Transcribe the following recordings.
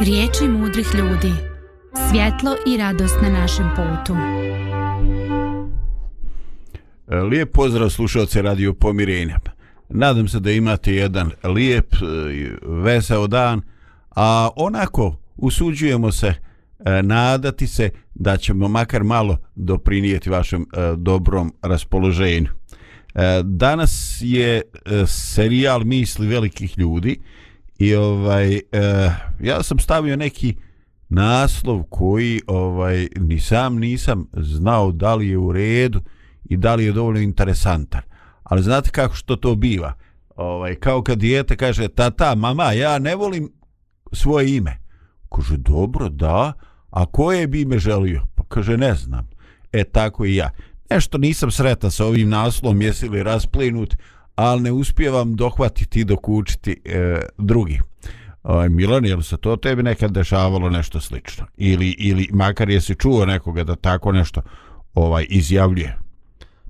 Riječi mudrih ljudi. Svjetlo i radost na našem putu. E, lijep pozdrav slušalce Radio Pomirenja. Nadam se da imate jedan lijep, e, veseo dan, a onako usuđujemo se e, nadati se da ćemo makar malo doprinijeti vašem dobrom raspoloženju. Danas je serijal misli velikih ljudi i ovaj eh, ja sam stavio neki naslov koji ovaj ni sam nisam znao da li je u redu i da li je dovoljno interesantan. Ali znate kako što to biva? Ovaj, kao kad dijete kaže, tata, mama, ja ne volim svoje ime. Kaže, dobro, da. A koje bi ime želio? Pa kaže, ne znam. E, tako i ja. Nešto nisam sretan sa ovim naslovom, jesi li rasplinut, ali ne uspijevam dohvatiti dok učiti e, drugi. Ovaj, Milan, je li se to tebi nekad dešavalo nešto slično? Ili, ili makar jesi čuo nekoga da tako nešto ovaj izjavljuje?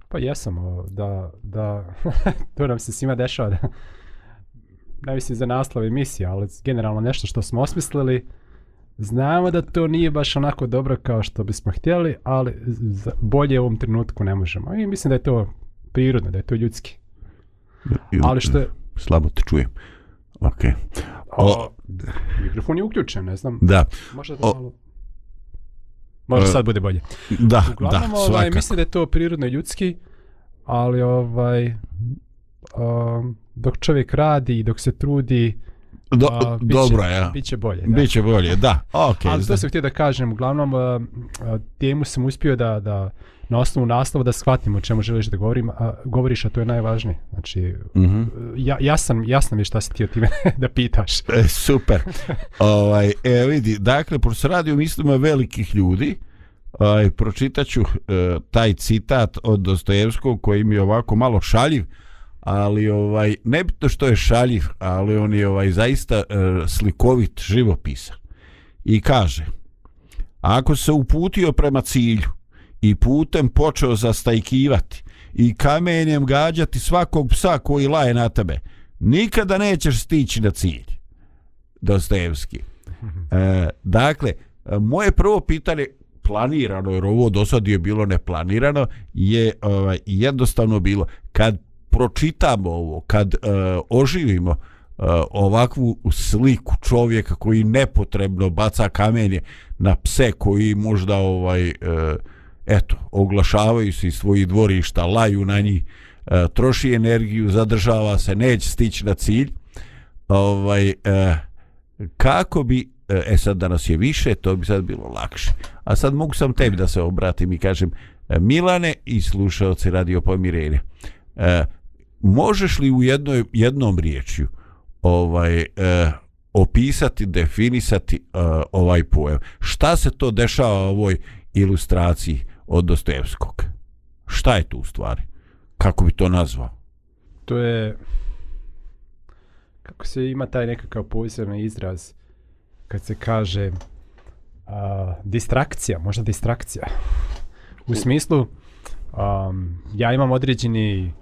Pa jesam, da, da to nam se svima dešava da ne mislim za naslov emisije, ali generalno nešto što smo osmislili, znamo da to nije baš onako dobro kao što bismo htjeli, ali bolje u ovom trenutku ne možemo. I mislim da je to prirodno, da je to ljudski. Ali što je... Slabo te čujem. Ok. O, o, mikrofon je uključen, ne znam. Da. Možda da malo... Možda sad bude bolje. Da, Uglavnom, da, ovaj, mislim da je to prirodno ljudski, ali ovaj, um, dok čovjek radi i dok se trudi, Do, uh, biće, dobro je, ja. Biće bolje. Da. Biće bolje, da. Okay, ali to sam htio da kažem, uglavnom, uh, temu sam uspio da, da na osnovu naslova da shvatim o čemu želiš da govorim, a, govoriš, a to je najvažnije. Znači, mm -hmm. ja, ja, sam, jasno mi šta si ti o time da pitaš. E, super. ovaj, e, vidi, dakle, pošto se radi o mislima velikih ljudi, ovaj, pročitaću e, taj citat od Dostojevskog koji mi je ovako malo šaljiv, ali ovaj nebitno što je šaljiv, ali on je ovaj zaista e, slikovit živopisan. I kaže: Ako se uputio prema cilju i putem počeo zastajkivati i kamenjem gađati svakog psa koji laje na tebe, nikada nećeš stići na cilj. Dostojevski. E, dakle, moje prvo pitanje planirano, jer ovo do sad je bilo neplanirano, je ovaj, jednostavno bilo, kad pročitamo ovo, kad e, oživimo e, ovakvu sliku čovjeka koji nepotrebno baca kamenje na pse koji možda ovaj e, eto, oglašavaju se iz svojih dvorišta, laju na njih, e, troši energiju, zadržava se, neće stići na cilj. Ovaj, e, kako bi e, e sad danas je više, to bi sad bilo lakše. A sad mogu sam tebi da se obratim i kažem e, Milane i slušalci radio pomirenja. E, možeš li u jednoj, jednom riječju ovaj, e, opisati, definisati e, ovaj pojem? Šta se to dešava u ovoj ilustraciji od Dostojevskog? Šta je tu u stvari? Kako bi to nazvao? To je kako se ima taj nekakav posebni izraz kad se kaže a, distrakcija, možda distrakcija. U smislu um, ja imam određeni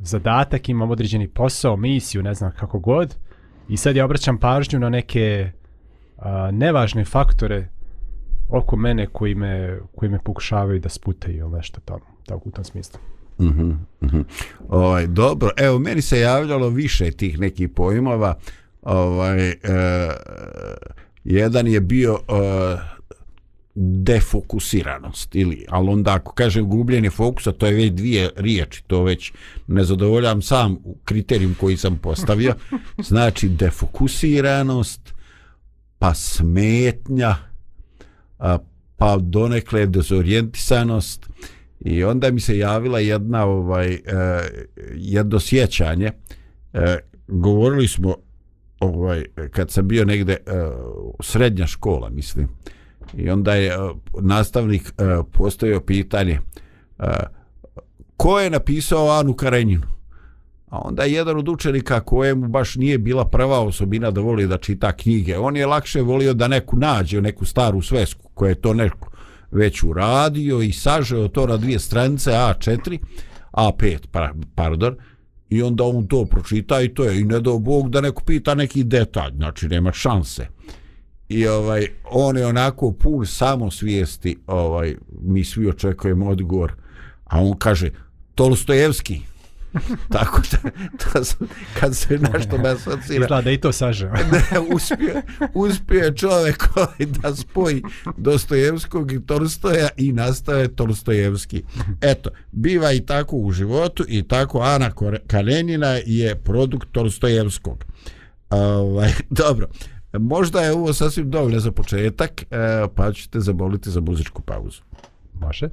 zadatak, imam određeni posao, misiju, ne znam kako god. I sad ja obraćam pažnju na neke a, nevažne faktore oko mene koji me, koji me pokušavaju da sputaju ili nešto tamo, tako u tom smislu. Mhm, mm mhm. Mm ovaj, dobro, evo, meni se javljalo više tih nekih pojmova. Ovaj, e, jedan je bio e, defokusiranost ili ali onda ako kažem gubljenje fokusa to je već dvije riječi to već ne zadovoljam sam kriterijum koji sam postavio. Znači defokusiranost pa smetnja a, pa donekle dezorijentisanost i onda mi se javila jedna ovaj e, jedno sjećanje. E, govorili smo ovaj kad sam bio negde e, srednja škola mislim I onda je e, nastavnik e, postavio pitanje e, ko je napisao Anu Karenjinu? A onda je jedan od učenika kojemu baš nije bila prva osobina da voli da čita knjige. On je lakše volio da neku nađe, neku staru svesku koja je to neko već uradio i sažeo to na dvije stranice A4, A5, pa, pardon, i onda on to pročita i to je. I ne dao Bog da neko pita neki detalj, znači nema šanse i ovaj on je onako pun samosvijesti ovaj mi svi očekujemo odgovor. A on kaže Tolstojevski. Tako da, da kad se nešto me asocira izgleda da i to saže ne, uspije, uspije čovjek ovaj da spoji Dostojevskog i Tolstoja i nastave Tolstojevski. Eto, biva i tako u životu i tako Ana Karenina je produkt Tolstojevskog. Ovaj, dobro možda je ovo sasvim dovoljno za početak e, pa ćete zaboliti za muzičku pauzu. Može.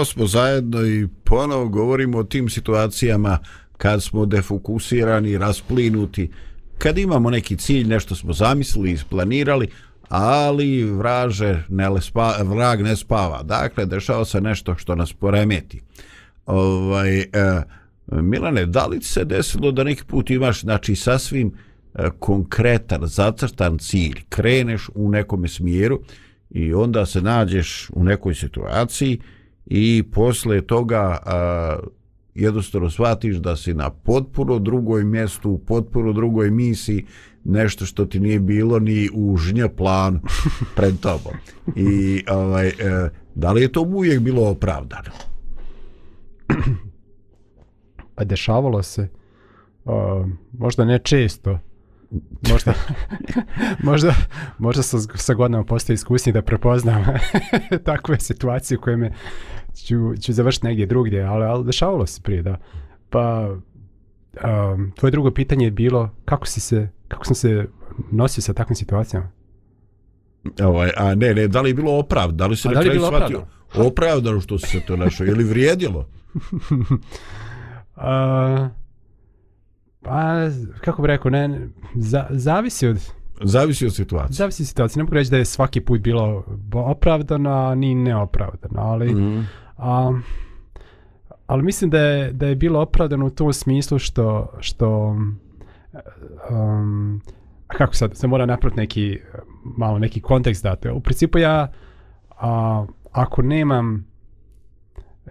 Ponovo smo zajedno i ponovo govorimo o tim situacijama kad smo defokusirani, rasplinuti, kad imamo neki cilj, nešto smo zamislili, isplanirali, ali vraže ne spa, vrag ne spava. Dakle, dešava se nešto što nas poremeti. Ovaj, e, Milane, da li se desilo da neki put imaš znači, sasvim e, konkretan, zacrtan cilj, kreneš u nekom smjeru i onda se nađeš u nekoj situaciji i posle toga a, jednostavno shvatiš da si na potpuno drugoj mjestu, u potpuno drugoj misiji, nešto što ti nije bilo ni u žnje plan pred tobom. I ovaj, e, da li je to uvijek bilo opravdano? Pa dešavalo se, uh, možda ne često, možda, možda, možda sa, sa godinama postoji iskusniji da prepoznam takve situacije koje me ću, ću završiti negdje drugdje, ali, ali dešavalo se prije, da. Pa, um, tvoje drugo pitanje je bilo kako si se, kako sam se nosio sa takvim situacijama? Ovaj, a ne, ne, da li je bilo opravdano? Da li se A na kraju shvatio opravdano? što se to našao? Je li vrijedilo? A, pa, kako bi rekao, ne, za, zavisi od, Zavisi od situacije. zavisi od situacije. Ne mogu reći da je svaki put bilo opravdano, ni neopravdano, ali, Mm. a, ali mislim da je, da je bilo opravdano u tom smislu što, što um, a kako sad, se mora napraviti neki, malo neki kontekst dati. U principu ja, a, ako nemam,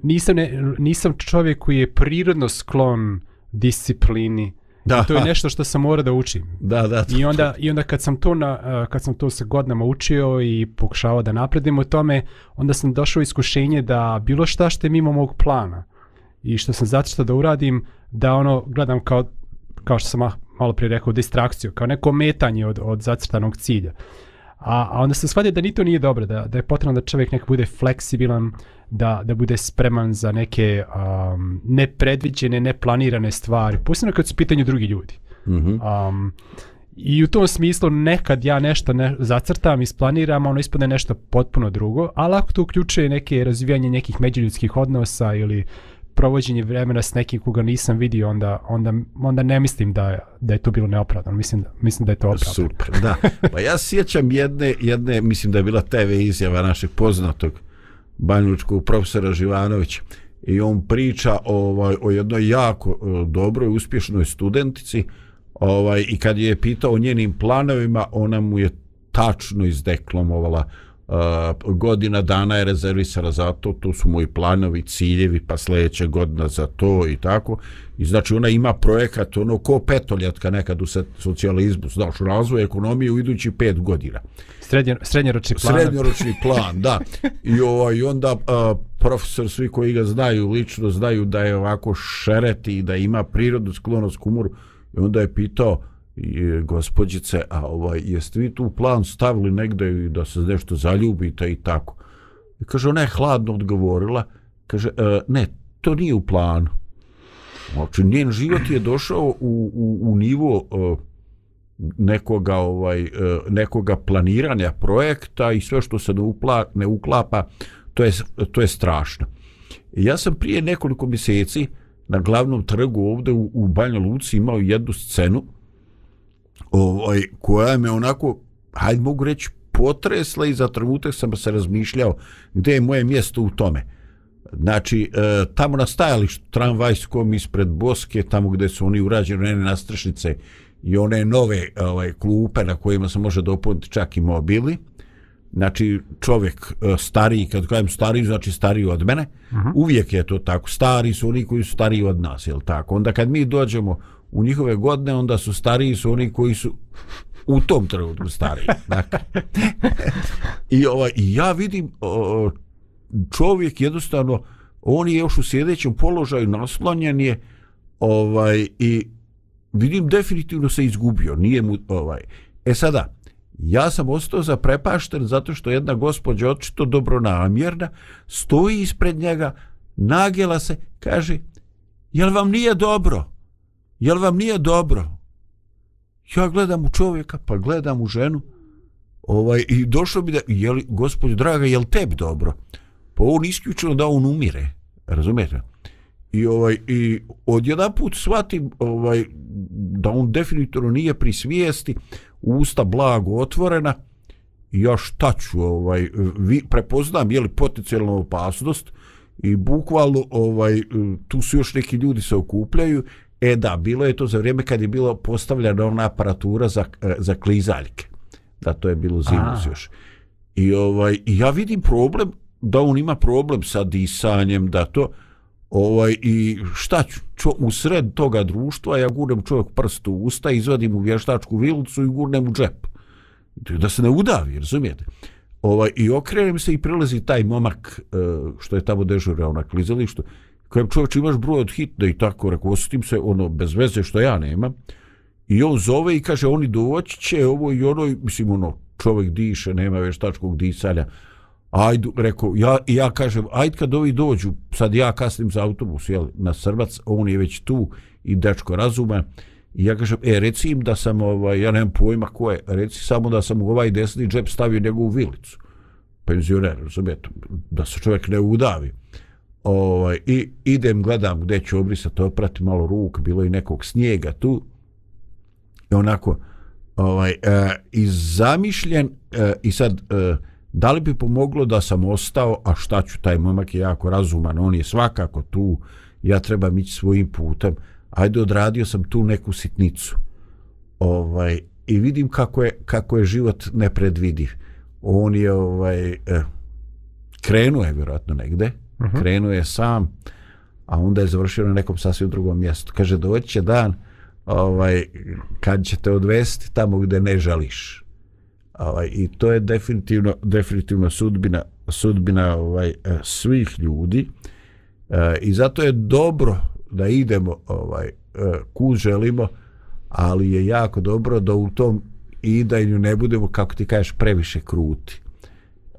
nisam, ne, nisam čovjek koji je prirodno sklon disciplini, Da, to je nešto što sam mora da učim. Da, da. I onda, i onda kad sam to na, uh, kad sam to sa godinama učio i pokušavao da napredim u tome, onda sam došao iskušenje da bilo šta što je mimo mog plana i što sam zato da uradim, da ono gledam kao, kao što sam ma- malo prije rekao, distrakciju, kao neko metanje od, od zacrtanog cilja. A, a onda sam shvatio da ni to nije dobro, da, da je potrebno da čovjek nek bude fleksibilan, da, da bude spreman za neke um, nepredviđene, neplanirane stvari, posebno kad su pitanju drugi ljudi. Mhm. Um, I u tom smislu nekad ja nešto ne, zacrtam, isplaniram, ono ispadne nešto potpuno drugo, ali ako to uključuje neke razvijanje nekih međuljudskih odnosa ili provođenje vremena s nekim koga nisam vidio, onda, onda, onda ne mislim da, da je to bilo neopravdano. Mislim, da- mislim da je to opravdano. Super, da. Pa ja sjećam jedne, jedne, mislim da je bila TV izjava našeg poznatog banjučkog profesora Živanovića. I on priča ovaj, o jednoj jako e, dobroj, uspješnoj studentici ovaj, i kad je pitao o njenim planovima, ona mu je tačno izdeklamovala uh, godina dana je rezervisana za to, to su moji planovi, ciljevi, pa sljedeća godina za to i tako. I znači ona ima projekat, ono ko petoljetka nekad u socijalizmu, znaš, razvoj ekonomije u idući pet godina. Srednje, srednjoročni plan. Srednjoročni plan, da. I, ovaj, i onda a, profesor, svi koji ga znaju, lično znaju da je ovako šereti i da ima prirodnu sklonost k umoru. I onda je pitao, i, gospođice, a ovaj, jeste vi tu plan stavili negde i da se nešto zaljubite i tako? I kaže, ona je hladno odgovorila, kaže, e, ne, to nije u planu. Znači, njen život je došao u, u, u nivo e, nekoga ovaj e, nekoga planiranja projekta i sve što se ne, upla, ne uklapa to je to je strašno. Ja sam prije nekoliko mjeseci na glavnom trgu ovdje u, u Banja Luci imao jednu scenu ovaj, koja me onako, hajde mogu reći, potresla i za trenutak sam se razmišljao gdje je moje mjesto u tome. Znači, e, tamo na stajalištu tramvajskom ispred Boske, tamo gdje su oni urađeni one nastrešnice i one nove ovaj, klupe na kojima se može dopuniti čak i mobili. Znači, čovjek e, stariji, kad kažem stariji, znači stariji od mene, uh -huh. uvijek je to tako. Stari su oni koji su stariji od nas, jel tako? Onda kad mi dođemo u njihove godine, onda su stariji su oni koji su u tom trenutku stariji. Dakle. I, ovaj, I ja vidim o, čovjek jednostavno, on je još u sljedećem položaju naslonjen je ovaj, i vidim definitivno se izgubio, nije mu ovaj. E sada, ja sam ostao zaprepašten zato što jedna gospođa očito dobronamjerna stoji ispred njega, nagela se, kaže, jel vam nije dobro? Jel vam nije dobro? Ja gledam u čovjeka, pa gledam u ženu, ovaj, i došlo bi da, jel, gospođo draga, jel tebi dobro? pa on isključeno da on umire, razumijete? I ovaj i odjedan put shvatim ovaj da on definitivno nije pri svijesti, usta blago otvorena i ja šta ću ovaj vi prepoznam je li potencijalna opasnost i bukvalno ovaj tu su još neki ljudi se okupljaju e da bilo je to za vrijeme kad je bilo postavljena ona aparatura za za klizaljke. Da to je bilo zimus još. I ovaj ja vidim problem da on ima problem sa disanjem da to ovaj i šta ću čo, u sred toga društva ja gurnem čovjek prst u usta izvadim u vještačku vilicu i gurnem u džep. Da se ne udavi razumijete? Ovaj i okrenem se i prilazi taj momak e, što je tamo dežurao na klizalištu kojem čovječ imaš broj od hitne i tako rekao osjetim se ono bez veze što ja nemam i on zove i kaže oni doći će ovo i ono mislim ono čovjek diše nema veštačkog disanja. Ajde, rekao, ja, ja kažem, ajde kad ovi dođu, sad ja kasnim za autobus, jel, na Srbac, on je već tu i dečko razuma, i ja kažem, e, reci im da sam, ovaj, ja nemam pojma ko je, reci samo da sam u ovaj desni džep stavio njegovu vilicu, penzioner, razumijete, da se čovjek ne udavi. Ovaj, I idem, gledam gdje ću obrisati, oprati malo ruk, bilo i nekog snijega tu, i onako, ovaj, e, i zamišljen, e, i sad, e, da li bi pomoglo da sam ostao, a šta ću, taj momak je jako razuman, on je svakako tu, ja trebam ići svojim putem, ajde odradio sam tu neku sitnicu. Ovaj, I vidim kako je, kako je život nepredvidiv. On je ovaj, eh, krenuo je vjerojatno negde, uh -huh. krenuo je sam, a onda je završio na nekom sasvim drugom mjestu. Kaže, doći će dan ovaj, kad će te odvesti tamo gde ne žališ ovaj i to je definitivno definitivno sudbina sudbina ovaj e, svih ljudi e, i zato je dobro da idemo ovaj e, ku želimo ali je jako dobro da u tom idanju ne budemo kako ti kažeš previše kruti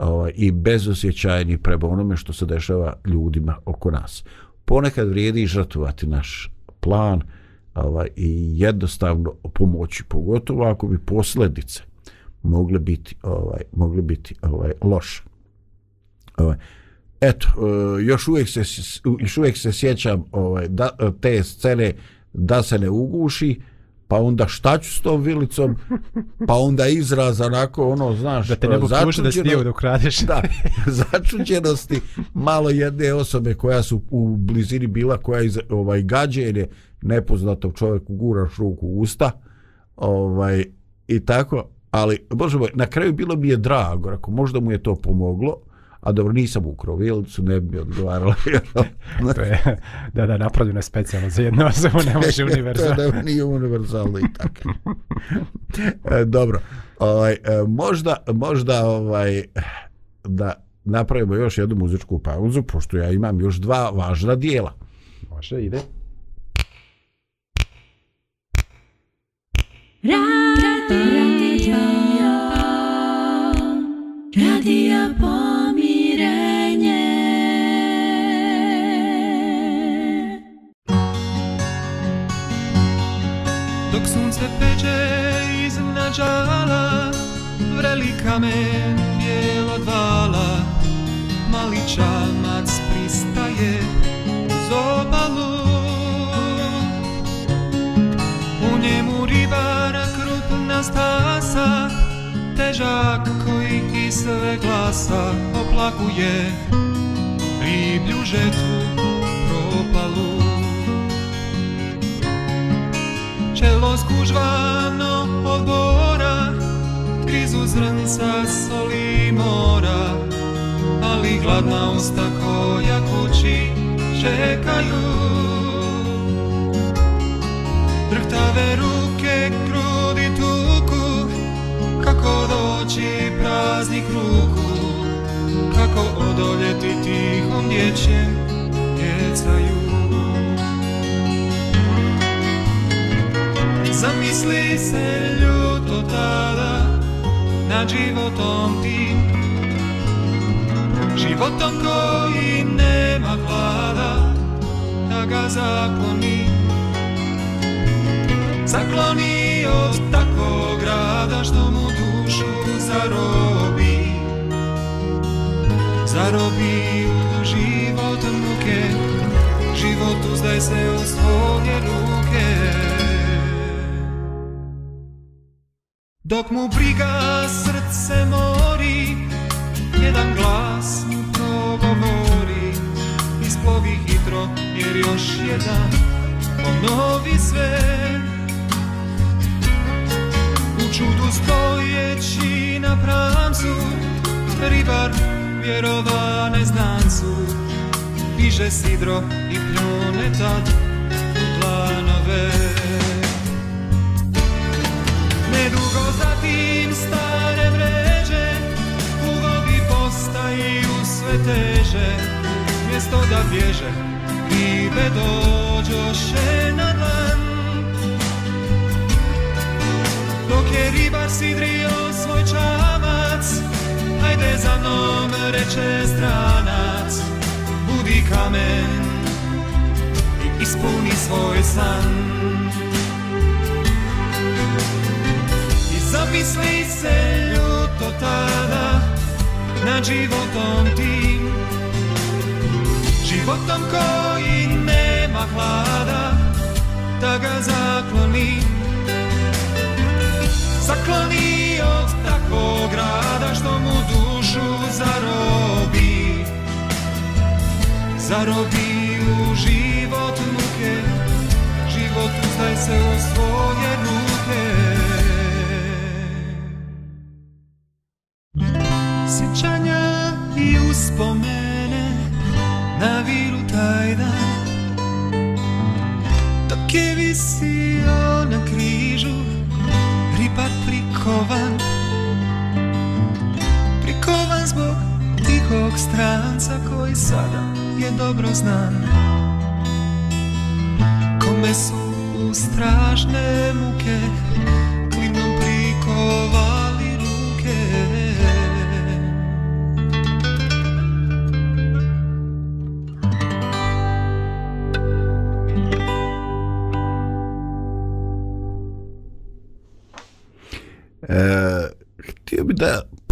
ovaj i bezosjećajni prema onome što se dešava ljudima oko nas ponekad vrijedi žrtvovati naš plan ovaj i jednostavno pomoći pogotovo ako bi posljedice mogle biti ovaj mogle biti ovaj loše. Ovaj eto e, još uvijek se još uvijek se sjećam ovaj da te scene da se ne uguši pa onda šta ću s tom vilicom? Pa onda izraz onako ono znaš da te ne mogu da sniju da ukradeš da, začuđenosti malo jedne osobe koja su u blizini bila koja iz, ovaj gađe ili nepoznatog čovjeku guraš ruku u usta ovaj i tako ali bože moj, na kraju bilo mi je drago, ako možda mu je to pomoglo, a dobro, nisam ukrao vilicu, ne bi odgovaralo. to je, da, da, napravljeno je specijalno za jednu osobu, ne može univerzalno. to ne, nije univerzalno i tako. e, dobro, ovaj, e, možda, možda ovaj, da napravimo još jednu muzičku pauzu, pošto ja imam još dva važna dijela. Može, ide. Radio. Radija pomirenje Dok sunce peče iz nađala Vreli kamen bijelo dvala Mali čamac pristaje uz obalu. U njemu ribar krupna stasa Težak koji i sve glasa oplakuje riblju žetvu Čelo skužvano od bora, grizu zrnca soli mora, ali gladna usta koja kući čekaju. Drhtave ruke krudi tuku, kako doći praznih ruku kako odoljeti tihom dječjem djecaju Zamisli se ljuto tada nad životom tim. Životom koji nema hlada da ga zakloni. Zakloni od takvog rada što mu dušu zarobi. Zarobi život muke. Život uzdaj se u svoje ruke. Dok mu briga srce mori Jedan glas mu progovori Isplovi hitro jer još jedan ponovi sve. U čudu stojeći na pramcu Ribar vjerova neznancu Piže sidro i pljune tad u planove. Sve teže Mjesto da bježe. Ribe dođoše na dlan. Dok je ribar sidrio svoj čamac Hajde za mnom reče stranac. Budi kamen I ispuni svoj san. I zapisli se ljuto tada Nad životom tim. Životom koji nema hlada Da ga zakloni. Zakloni od takvog rada Što mu dušu zarobi. Zarobi u život muke Život uzdaj se u svoj spomene na viru taj dan. Dok je visio na križu ribar prikovan Prikovan zbog tihog stranca koji sada je dobro znan. Kome su u strašne muke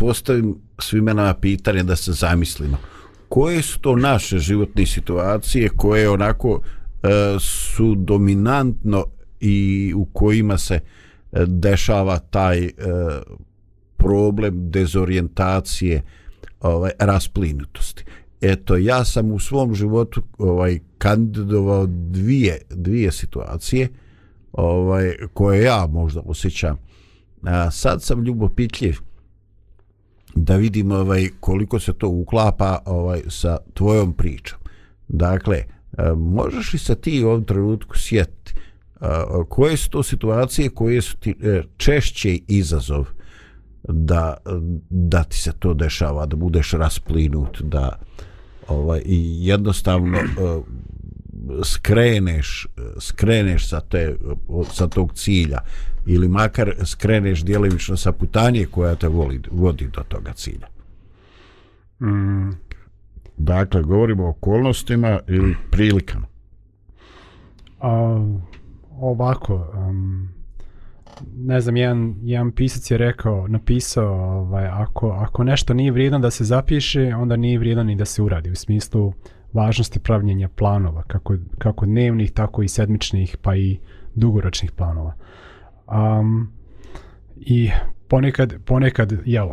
postavim svima nama pitanje da se zamislimo. Koje su to naše životne situacije koje onako e, su dominantno i u kojima se e, dešava taj e, problem dezorijentacije ovaj rasplinutosti. Eto, ja sam u svom životu ovaj kandidovao dvije, dvije situacije ovaj koje ja možda osjećam A, sad sam ljubopitljiv da vidim ovaj koliko se to uklapa ovaj sa tvojom pričom. Dakle, e, možeš li se ti u ovom trenutku sjetiti e, koje su to situacije koje su ti e, češće izazov da, da ti se to dešava, da budeš rasplinut, da ovaj, i jednostavno skreneš, skreneš sa, te, sa tog cilja ili makar skreneš djelimično sa putanje koja te voli, vodi do toga cilja. Mm, Dakle, govorimo o okolnostima ili prilikama. a, ovako, um, ne znam, jedan, jedan pisac je rekao, napisao, ovaj, ako, ako nešto nije vrijedno da se zapiše, onda nije vrijedno ni da se uradi, u smislu važnosti pravljenja planova, kako, kako dnevnih, tako i sedmičnih, pa i dugoročnih planova. Um, I ponekad, ponekad, jel,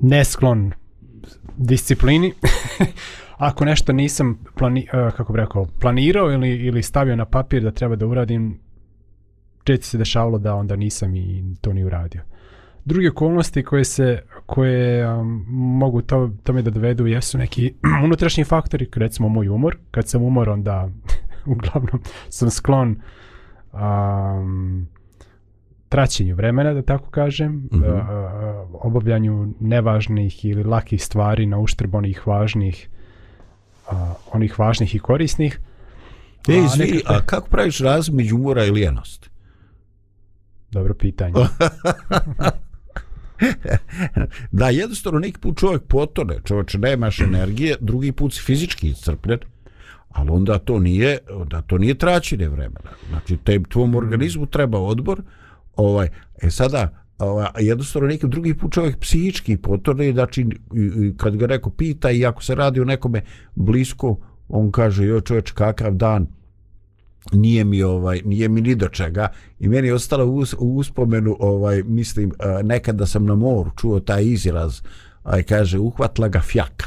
nesklon disciplini, ako nešto nisam plani, uh, kako bi rekao, planirao ili, ili stavio na papir da treba da uradim, često se dešavalo da onda nisam i to ni uradio. Druge okolnosti koje se koje um, mogu to tome da dovedu jesu neki unutrašnji faktori, recimo moj umor. Kad sam umor onda uglavnom sam sklon um, traćenju vremena, da tako kažem, mm. -hmm. obavljanju nevažnih ili lakih stvari na uštrb onih važnih onih važnih i korisnih. E, A, izvini, nekako- a kako praviš razliku među umora i lijenosti? Dobro pitanje. da, jednostavno neki put čovjek potone, čovječe nemaš energije, drugi put si fizički iscrpljen, ali onda to nije, onda to nije traćenje vremena. Znači, te, tvom organizmu treba odbor, ovaj, e sada, ovaj, jednostavno neki drugi put čovjek psihički potone, znači, i- kad ga neko pita i ako se radi o nekome blisko on kaže joj čovječ kakav dan. Nije mi ovaj nije mi ni do čega. I meni je ostalo u, us- u uspomenu ovaj mislim e, nekada nekad da sam na moru čuo taj izraz aj kaže uhvatla ga fjaka.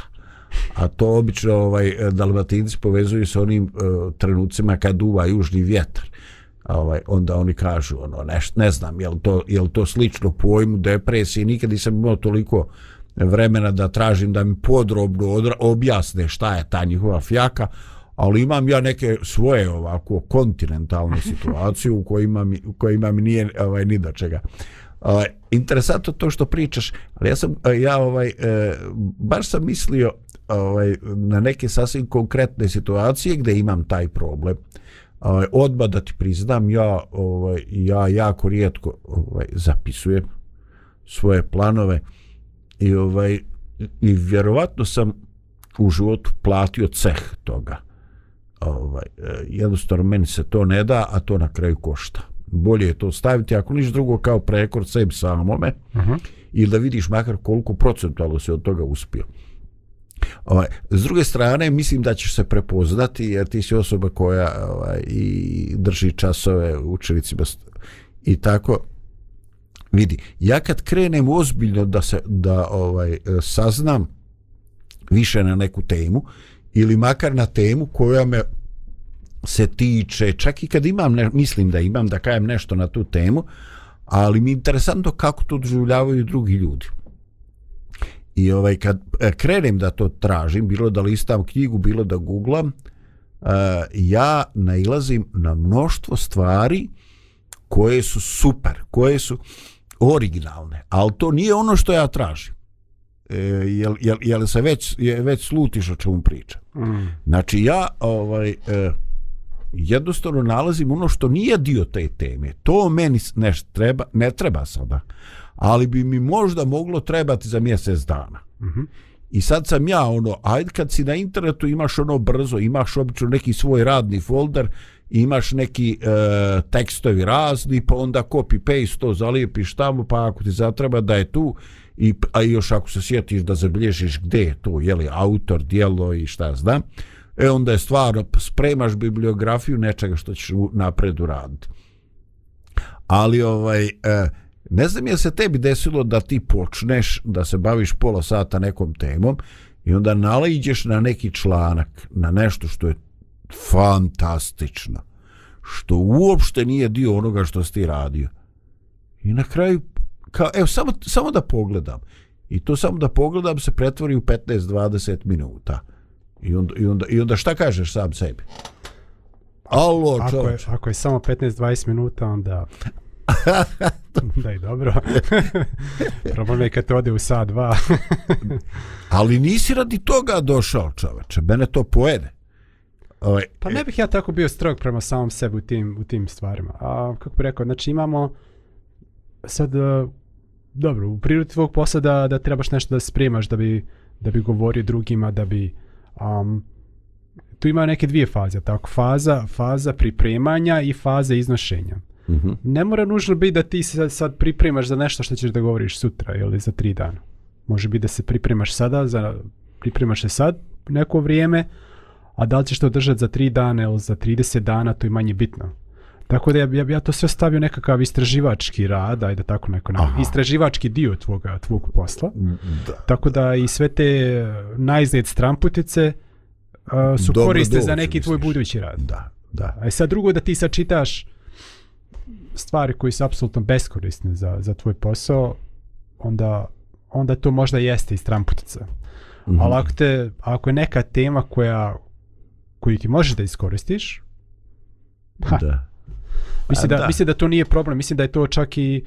A to obično ovaj dalmatinci povezuju sa onim uh, trenucima kad duva južni vjetar ovaj onda oni kažu ono neš, ne znam jel to jel to slično pojmu depresije nikad nisam imao toliko vremena da tražim da mi podrobno odra, objasne šta je ta njihova fjaka ali imam ja neke svoje ovako kontinentalne situacije u kojima mi, u kojima mi nije ovaj, ni do čega. Ovaj, interesantno to što pričaš, ali ja sam, ja ovaj, e, baš sam mislio ovaj, na neke sasvim konkretne situacije gdje imam taj problem. Ovaj, odmah da ti priznam, ja, ovaj, ja jako rijetko ovaj, zapisujem svoje planove i ovaj i vjerovatno sam u životu platio ceh toga ovaj, e, jednostavno meni se to ne da, a to na kraju košta. Bolje je to staviti, ako niš drugo kao prekord sebi samome, uh -huh. ili da vidiš makar koliko procentualno se od toga uspio. Ovaj, s druge strane, mislim da ćeš se prepoznati, jer ti si osoba koja ovaj, i drži časove učenicima i tako, vidi, ja kad krenem ozbiljno da se da ovaj saznam više na neku temu, ili makar na temu koja me se tiče, čak i kad imam, ne, mislim da imam da kajem nešto na tu temu, ali mi je interesantno kako to doživljavaju drugi ljudi. I ovaj kad e, krenem da to tražim, bilo da listam knjigu, bilo da googlam, uh, ja nailazim na mnoštvo stvari koje su super, koje su originalne, ali to nije ono što ja tražim e, jel, jel, jel se već, je, već slutiš o čemu priča. Mm. Znači ja ovaj, e, jednostavno nalazim ono što nije dio te teme. To meni nešto treba, ne treba sada, ali bi mi možda moglo trebati za mjesec dana. Mm -hmm. I sad sam ja ono, ajde kad si na internetu imaš ono brzo, imaš obično neki svoj radni folder, imaš neki e, tekstovi razni, pa onda copy paste to zalijepiš tamo, pa ako ti zatreba da je tu, i, a još ako se sjetiš da zabilježiš gdje je to, je li autor, dijelo i šta znam, e onda je stvarno, spremaš bibliografiju nečega što ćeš napred uraditi. Ali ovaj, e, ne znam je se tebi desilo da ti počneš da se baviš pola sata nekom temom i onda nalaiđeš na neki članak, na nešto što je fantastično, što uopšte nije dio onoga što si ti radio. I na kraju kao, evo, samo, samo da pogledam. I to samo da pogledam se pretvori u 15-20 minuta. I onda, i, onda, I onda šta kažeš sam sebi? Alo, ako, je, ako je samo 15-20 minuta, onda... da i dobro. Problem je kad to ode u sat, dva. Ali nisi radi toga došao, čoveče. Mene to pojede. Ovaj, pa ne bih ja tako bio strog prema samom sebi u tim, u tim stvarima. A kako bi rekao, znači imamo sad dobro, u prirodi tvog posla da, da trebaš nešto da spremaš da bi, da bi govorio drugima, da bi um, tu ima neke dvije faze, tako faza, faza pripremanja i faza iznošenja. Mm -hmm. Ne mora nužno biti da ti se sad, sad pripremaš za nešto što ćeš da govoriš sutra ili za tri dana. Može biti da se pripremaš sada, za, pripremaš se sad neko vrijeme, a da li ćeš to držati za tri dana ili za 30 dana, to je manje bitno. Tako da ja, ja, ja to sve stavio nekakav istraživački rad, ajde tako neko, Aha. istraživački dio tvoga, tvog posla. Da. Tako da i sve te najzljed stramputice uh, su Dobro, koriste za neki tvoj budući rad. Da, da. A sad drugo da ti sačitaš stvari koji su apsolutno beskorisne za, za tvoj posao, onda, onda to možda jeste iz tramputica. Mm -hmm. Ali ako, te, ako je neka tema koja, koju ti možeš da iskoristiš, ha, da. Mislim da, da. mislim da to nije problem, mislim da je to čak i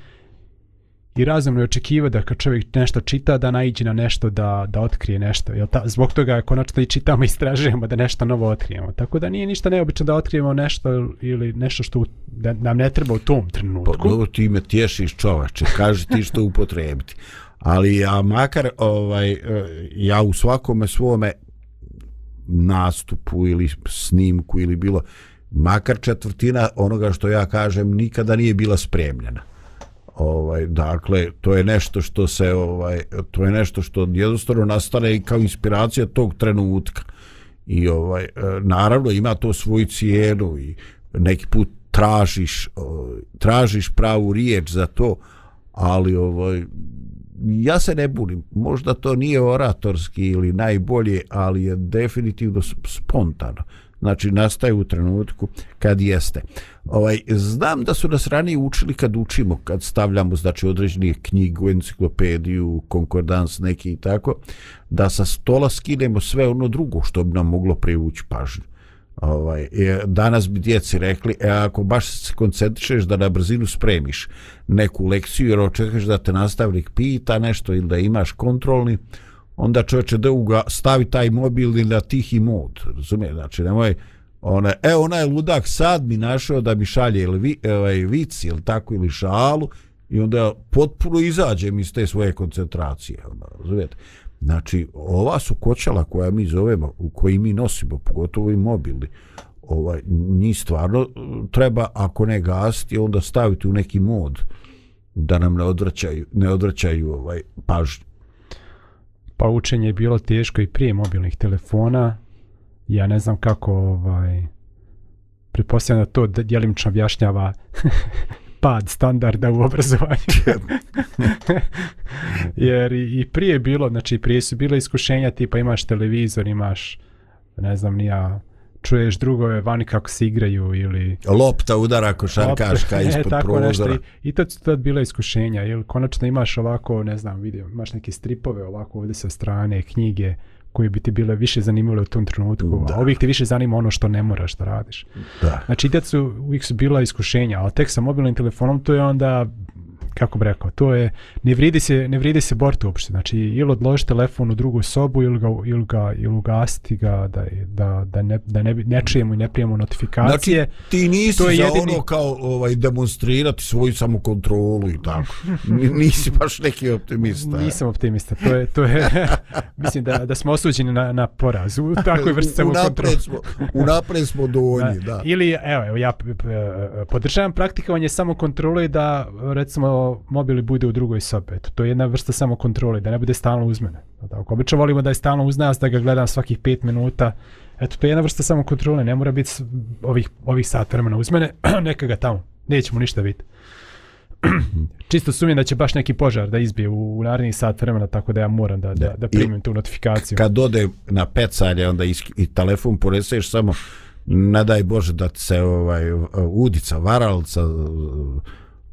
i razumno je očekiva da kad čovjek nešto čita da naiđe na nešto da, da otkrije nešto. Jel ta, zbog toga konačno i čitamo i istražujemo da nešto novo otkrijemo. Tako da nije ništa neobično da otkrijemo nešto ili nešto što da nam ne treba u tom trenutku. Pa ti me tješiš čovače, kaži ti što upotrebiti. Ali ja makar ovaj, e, ja u svakome svome nastupu ili snimku ili bilo makar četvrtina onoga što ja kažem nikada nije bila spremljena. Ovaj dakle to je nešto što se ovaj to je nešto što jednostavno nastane i kao inspiracija tog trenutka. i ovaj e, naravno ima to svoju cijenu i neki put tražiš tražiš pravu riječ za to ali ovaj ja se ne bunim možda to nije oratorski ili najbolje ali je definitivno spontano znači nastaje u trenutku kad jeste. Ovaj, znam da su nas ranije učili kad učimo, kad stavljamo znači, određene knjigu, enciklopediju, konkordans neki i tako, da sa stola skinemo sve ono drugo što bi nam moglo privući pažnju. Ovaj, e, danas bi djeci rekli, e, ako baš se koncentrišeš da na brzinu spremiš neku lekciju jer očekaš da te nastavnik pita nešto ili da imaš kontrolni, onda čovječe da uga stavi taj mobilni na tihi mod, razumije, znači nemoj, ona, e, ona je ludak sad mi našao da mi šalje ili vi, ovaj, vic ili tako ili šalu i onda potpuno izađem iz te svoje koncentracije, onda, razumijete. Znači, ova su kočala koja mi zovemo, u koji mi nosimo, pogotovo i mobilni, ovaj, njih stvarno e, treba, ako ne gasiti, onda staviti u neki mod da nam ne odvraćaju, ne odvraćaju ovaj, pažnju pa učenje je bilo teško i prije mobilnih telefona. Ja ne znam kako, ovaj, pretpostavljam da to djelimično objašnjava pad standarda u obrazovanju. Jer i, i prije bilo, znači prije su bile iskušenja tipa imaš televizor, imaš, ne znam, nija, čuješ drugove vani kako se igraju ili... Lopta udara košarkaška e, ispod tako prozora. Nešto. I, I to su tad bila iskušenja. Ili konačno imaš ovako, ne znam, vidio, imaš neke stripove ovako ovdje sa strane, knjige koje bi ti bile više zanimljive u tom trenutku. Da. A ovih ti više zanima ono što ne moraš da radiš. Da. Znači, i su, uvijek su bila iskušenja, ali tek sa mobilnim telefonom to je onda kako bi rekao, to je, ne vridi se, ne vridi se borti uopšte, znači ili odloži telefon u drugu sobu ili ga, ili ga, ili ugasiti ga da, da, da, ne, da ne, ne čujemo i ne prijemo notifikacije. Znači ti nisi to je za jedini... ono kao ovaj, demonstrirati svoju samokontrolu i tako. nisi baš neki optimista. Nisam optimista, to je, to je mislim da, da smo osuđeni na, na poraz u takvoj vrsti samokontrolu. Smo, unapred smo donji, da. da. Ili, evo, evo ja podržavam praktikovanje samokontrole da recimo mobili bude u drugoj sobi. Eto, to je jedna vrsta samo kontrole, da ne bude stalno uz mene. Tako, obično volimo da je stalno uz nas, da ga gledam svakih 5 minuta. Eto, to je jedna vrsta samo kontrole, ne mora biti ovih, ovih sat vremena uz mene, neka ga tamo, nećemo ništa vidjeti. Čisto sumnjam da će baš neki požar da izbije u, u naredni sat vremena, tako da ja moram da, da, da primim tu notifikaciju. Kad ode na pecalje, onda i, i telefon poreseš samo, ne daj Bože da se ovaj, udica, varalca,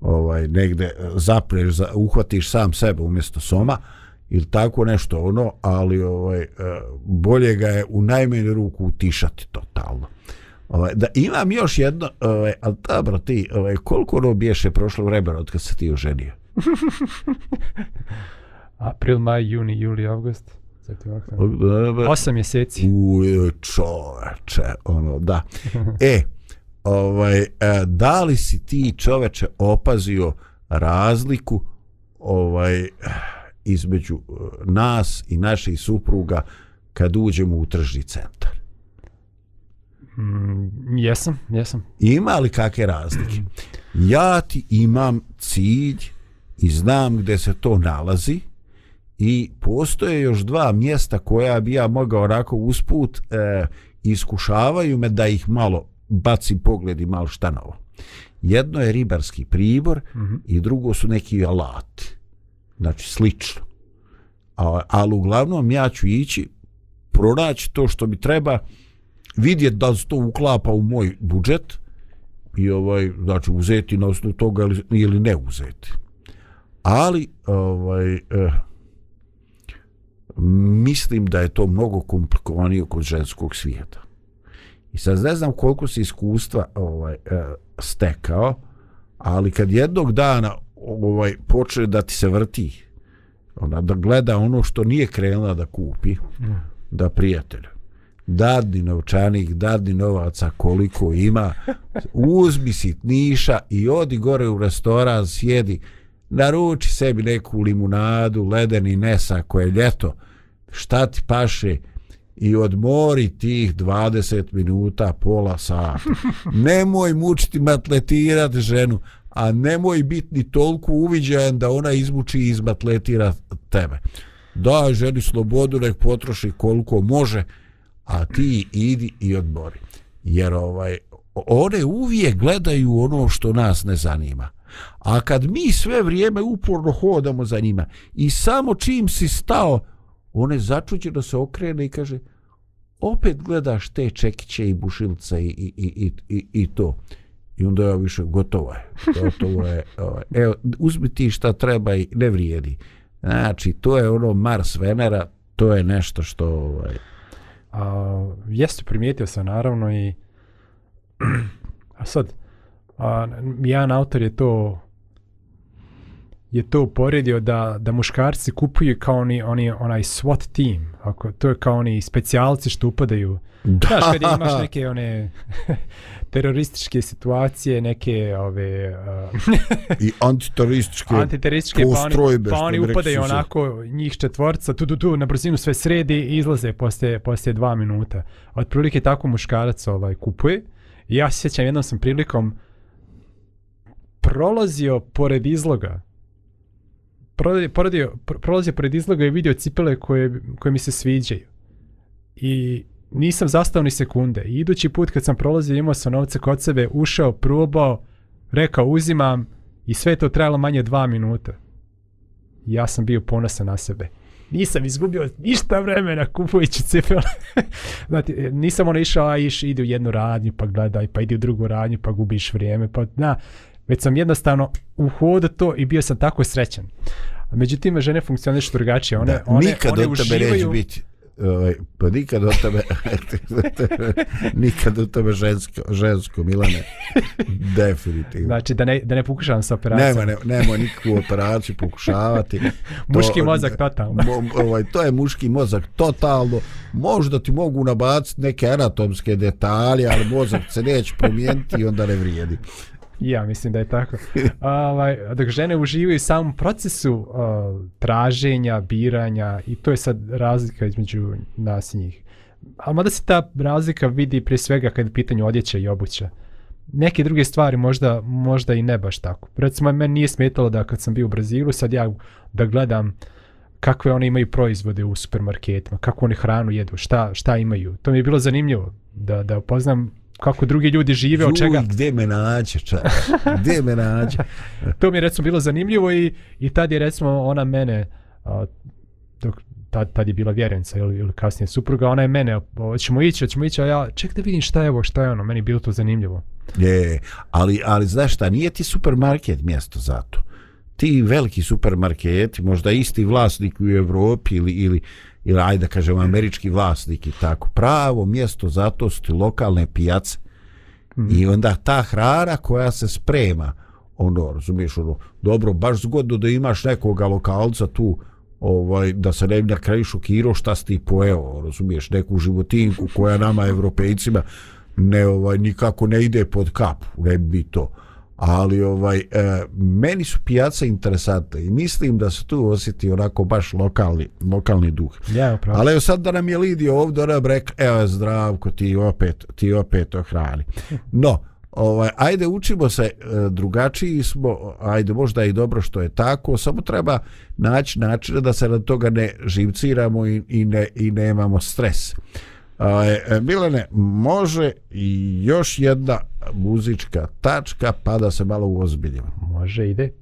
ovaj negde zapreš za, uhvatiš sam sebe umjesto soma ili tako nešto ono ali ovaj e, bolje ga je u najmanju ruku utišati totalno ovaj da imam još jedno ovaj al dobro ti ovaj koliko ono biješe prošlo vremena od kad se ti oženio April, maj, juni, juli, august. Osam mjeseci. U, čoveče, ono, da. E, ovaj, e, da li si ti čoveče opazio razliku ovaj između e, nas i naših supruga kad uđemo u tržni centar? Mm, jesam, jesam. Ima li kakve razlike? Ja ti imam cilj i znam gdje se to nalazi i postoje još dva mjesta koja bi ja mogao onako usput e, iskušavaju me da ih malo baci pogled i malo šta novo. Jedno je ribarski pribor mm -hmm. i drugo su neki alati. Znači, slično. A, ali uglavnom ja ću ići pronaći to što mi treba vidjeti da se to uklapa u moj budžet i ovaj znači uzeti na osnovu toga ili, ili ne uzeti. Ali ovaj eh, mislim da je to mnogo komplikovanije kod ženskog svijeta. I sad ne znam koliko se iskustva ovaj, e, stekao, ali kad jednog dana ovaj počne da ti se vrti, ona da gleda ono što nije krenula da kupi, mm. da prijatelj, dadni novčanik, dadni novaca koliko ima, uzmi sitniša i odi gore u restoran, sjedi, naruči sebi neku limunadu, ledeni nesa koje je ljeto, šta ti paše, i odmori tih 20 minuta, pola sata. Nemoj mučiti matletirat ženu, a nemoj biti ni toliko uviđajan da ona izmuči i izmatletira tebe. Daj ženi slobodu, nek potroši koliko može, a ti idi i odmori. Jer ovaj, one uvijek gledaju ono što nas ne zanima. A kad mi sve vrijeme uporno hodamo za njima i samo čim si stao, one začuđeno se okrene i kaže opet gledaš te čekiće i bušilce i, i, i, i, i to. I onda ja više gotovo je. Gotovo je. Ovaj. Evo, uzmi ti šta treba i ne vrijedi. Znači, to je ono Mars Venera, to je nešto što... Ovaj... A, jeste, primijetio sam naravno i... A sad, a, jedan autor je to je to uporedio da, da muškarci kupuju kao oni, oni onaj SWAT team. Ako, to je kao oni specijalci što upadaju. Da. Znaš, kad imaš neke one terorističke situacije, neke ove... Uh, I antiterorističke, antiterorističke postrojbe. Pa oni, pa oni upadaju onako njih četvorca, tu, tu, tu, na brzinu sve sredi i izlaze poslije, poslije dva minuta. Otprilike tako muškarac ovaj, kupuje. I ja se sjećam, jednom sam prilikom prolazio pored izloga proladio, prolazio pored izloga i vidio cipele koje, koje mi se sviđaju. I nisam zastao ni sekunde. I idući put kad sam prolazio imao sam novce kod sebe, ušao, probao, rekao uzimam i sve to trajalo manje dva minuta. I ja sam bio ponosan na sebe. Nisam izgubio ništa vremena kupujući cipele. znači, nisam ono išao, a iš, ide u jednu radnju, pa gledaj, pa ide u drugu radnju, pa gubiš vrijeme, pa na, već sam jednostavno uhodio to i bio sam tako srećan. Međutim, žene funkcionišu drugačije. One, da, one, nikad one od tebe uživaju... neće biti ovaj, pa nikad od tebe nikad od tebe žensko, žensko Milane. Definitivno. Znači da ne, da ne pokušavam sa operacijom. Nema, ne, nema nikakvu operaciju pokušavati. Muški mozak totalno. mo, ovaj, to je muški mozak totalno. Možda ti mogu nabaciti neke anatomske detalje ali mozak se neće promijeniti i onda ne vrijedi Ja mislim da je tako. ovaj, dok žene uživaju u samom procesu uh, traženja, biranja i to je sad razlika između nas i njih. A mada se ta razlika vidi prije svega kad je pitanje odjeća i obuća. Neke druge stvari možda, možda i ne baš tako. Recimo, meni nije smetalo da kad sam bio u Brazilu, sad ja da gledam kakve one imaju proizvode u supermarketima, kako oni hranu jedu, šta, šta imaju. To mi je bilo zanimljivo da, da upoznam kako drugi ljudi žive, od čega... gdje me nađe, čak? Gdje me nađe? to mi je recimo bilo zanimljivo i, i tad je recimo ona mene, a, dok, tad, tad je bila vjerenica ili, ili kasnije supruga, ona je mene, hoćemo ići, hoćemo ići, a ja ček da vidim šta je ovo, šta je ono, meni je bilo to zanimljivo. Je, ali, ali znaš šta, nije ti supermarket mjesto za to. Ti veliki supermarketi, možda isti vlasnik u Evropi ili, ili ili ajde da kažem američki vlasnik i tako pravo mjesto zato su ti lokalne pijace mm. i onda ta hrana koja se sprema ono razumiješ ono dobro baš zgodno da imaš nekoga lokalca tu ovaj da se ne bi na kraju šokirao šta si ti pojeo razumiješ neku životinku koja nama evropejcima ne ovaj nikako ne ide pod kapu ne bi to ali ovaj e, meni su pijace interesantne i mislim da se tu osjeti onako baš lokalni lokalni duh. Ja, upravo. Ali evo sad da nam je Lidio ovdje ona brek, evo zdravko ti opet ti opet ohrani. No, ovaj ajde učimo se e, drugačiji smo, ajde možda i dobro što je tako, samo treba naći način da se na toga ne živciramo i, i ne i nemamo stres. E, e, Milene, može i još jedna muzička tačka pa da se malo uozbiljimo. Može, ide.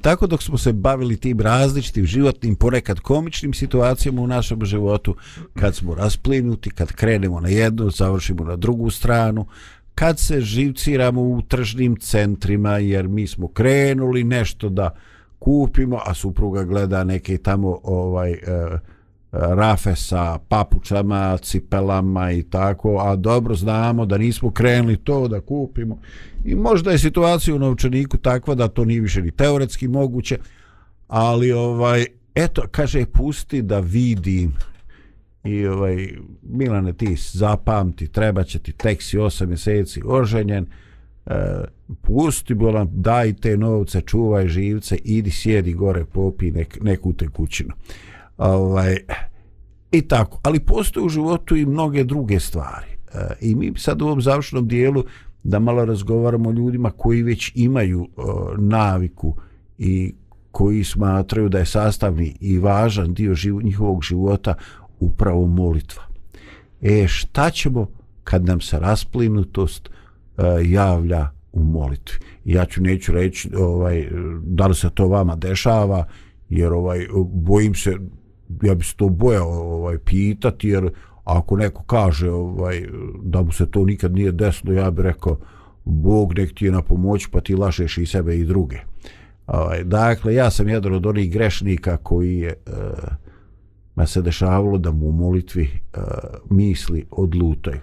Tako dok smo se bavili tim različitim životnim, ponekad komičnim situacijama u našem životu, kad smo rasplinuti, kad krenemo na jednu, završimo na drugu stranu, kad se živciramo u tržnim centrima, jer mi smo krenuli nešto da kupimo, a supruga gleda neke tamo ovaj... Uh, rafe sa papučama, cipelama i tako, a dobro znamo da nismo krenuli to da kupimo. I možda je situacija u novčaniku takva da to nije više ni teoretski moguće, ali ovaj eto, kaže, pusti da vidim. I ovaj, Milane, ti zapamti, treba će ti teksi 8 mjeseci oženjen, e, pusti, bolam, daj te novce, čuvaj živce, idi sjedi gore, popi nek, neku tekućinu ovaj, i tako. Ali postoje u životu i mnoge druge stvari. E, I mi sad u ovom završnom dijelu da malo razgovaramo o ljudima koji već imaju e, naviku i koji smatraju da je sastavni i važan dio živ, njihovog života upravo molitva. E šta ćemo kad nam se rasplinutost e, javlja u molitvi? Ja ću neću reći ovaj, da li se to vama dešava, jer ovaj bojim se ja bi se to bojao ovaj, pitati, jer ako neko kaže ovaj, da mu se to nikad nije desilo, ja bih rekao, Bog nek ti je na pomoć, pa ti lažeš i sebe i druge. Ovaj, dakle, ja sam jedan od onih grešnika koji je eh, uh, ma se dešavalo da mu u molitvi uh, misli odlutaju.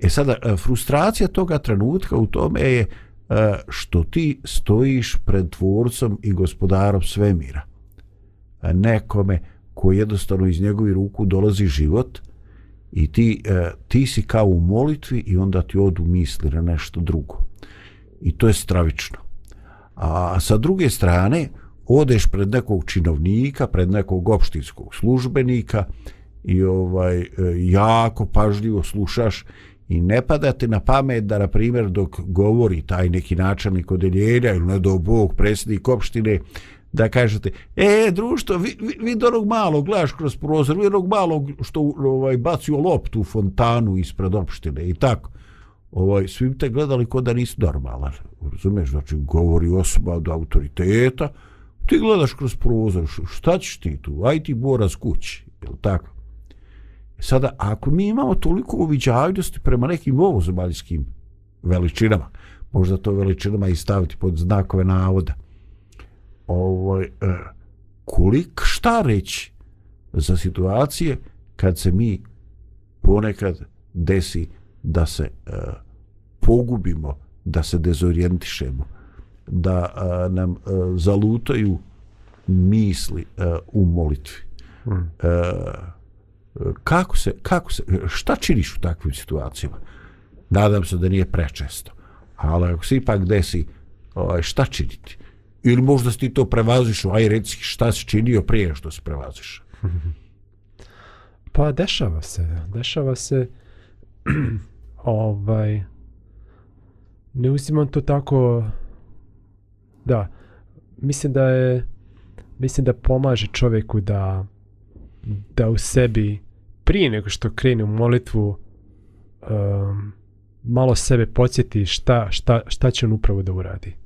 E sada, eh, frustracija toga trenutka u tome je što ti stojiš pred tvorcom i gospodarom svemira. Uh, nekome koji jednostavno iz njegovi ruku dolazi život i ti, e, ti si kao u molitvi i onda ti odu misli na nešto drugo. I to je stravično. A sa druge strane, odeš pred nekog činovnika, pred nekog opštinskog službenika i ovaj e, jako pažljivo slušaš i ne pada ti na pamet da, na primjer, dok govori taj neki načelnik odeljenja ili ne do Bog, predsjednik opštine, da kažete, e, društvo, vi, vi, vi onog malog, gledaš kroz prozor, vi onog malog što ovaj, bacio loptu u fontanu ispred opštine i tako. Ovaj, svi te gledali ko da nisi normalan. Razumeš, znači, govori osoba od autoriteta, ti gledaš kroz prozor, šta ćeš ti tu? Aj ti boraz kući, je tako? E sada, ako mi imamo toliko uviđajnosti prema nekim ovozemaljskim veličinama, možda to veličinama i staviti pod znakove navoda, ovaj, e, kolik šta reći za situacije kad se mi ponekad desi da se e, pogubimo, da se dezorijentišemo, da e, nam e, zalutaju misli e, u molitvi. Hmm. E, kako se, kako se, šta činiš u takvim situacijama? Nadam se da nije prečesto. Ali ako se ipak desi, ovaj, šta činiti? Ili možda si ti to prevaziš, aj reci šta si činio prije što se prevaziš. Pa dešava se, dešava se ovaj ne uzimam to tako da mislim da je mislim da pomaže čovjeku da da u sebi prije nego što krene u molitvu um, malo sebe podsjeti šta, šta, šta će on upravo da uradi.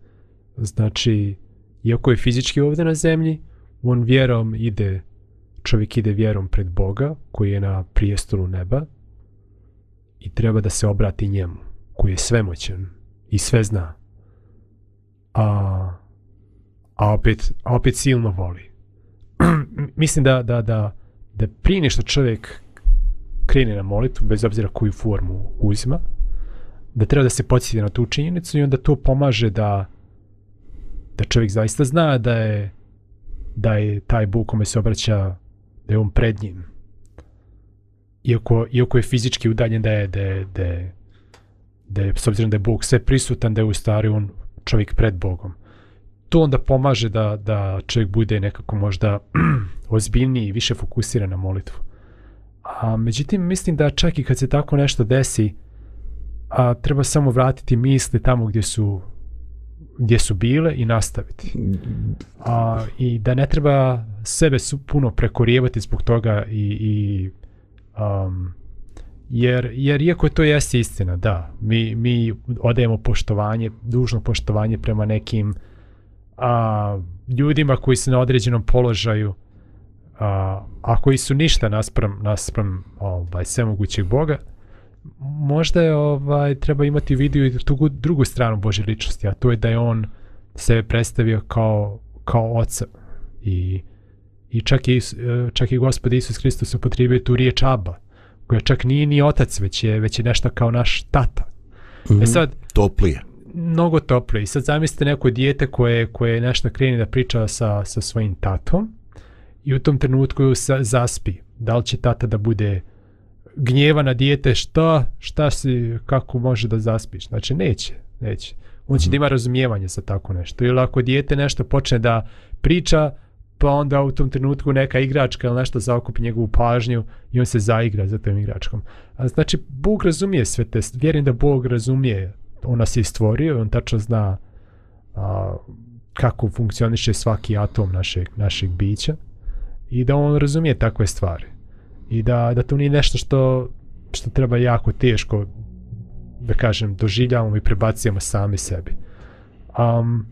Znači, iako je fizički ovdje na zemlji, on vjerom ide, čovjek ide vjerom pred Boga, koji je na prijestolu neba, i treba da se obrati njemu, koji je svemoćan i sve zna. A, a, opet, a opet silno voli. Mislim da, da, da, da prije nešto čovjek krene na molitvu, bez obzira koju formu uzima, da treba da se podsjeti na tu činjenicu i onda to pomaže da da čovjek zaista zna da je da je taj Bog kome se obraća da je on pred njim. Iako, iako je fizički udaljen da je da je, da je, da je s obzirom da je Bog sve prisutan da je u stvari on čovjek pred Bogom. To onda pomaže da, da čovjek bude nekako možda ozbiljniji i više fokusiran na molitvu. A međutim mislim da čak i kad se tako nešto desi a treba samo vratiti misli tamo gdje su gdje su bile i nastaviti. A, I da ne treba sebe su puno prekorijevati zbog toga i, i um, jer, jer iako je to jeste istina, da, mi, mi odajemo poštovanje, dužno poštovanje prema nekim a, ljudima koji su na određenom položaju a, a koji su ništa naspram, naspram ovaj, svemogućeg Boga, možda je ovaj treba imati vidu i tu gu- drugu stranu Božje ličnosti, a to je da je on sebe predstavio kao, kao oca. I, i čak, i, e, čak i Gospod Isus Hristos upotrijebio tu riječ Abba, koja čak nije ni otac, već je, već je nešto kao naš tata. Mhm. E sad, Toplije. mnogo toplije. I sad zamislite neko dijete koje, koje nešto kreni da priča sa, sa svojim tatom i u tom trenutku sa, zaspi. Da li će tata da bude gnjeva na dijete, šta, šta si, kako može da zaspiš? Znači, neće, neće. On će da ima razumijevanje za tako nešto. Ili ako dijete nešto počne da priča, pa onda u tom trenutku neka igračka ili nešto zaokupi njegovu pažnju i on se zaigra za tom igračkom. A znači, Bog razumije sve te, vjerujem da Bog razumije, on nas je stvorio i on tačno zna a, kako funkcioniše svaki atom našeg, našeg bića i da on razumije takve stvari i da, da to nije nešto što, što treba jako teško da kažem, doživljavamo i prebacujemo sami sebi. Um,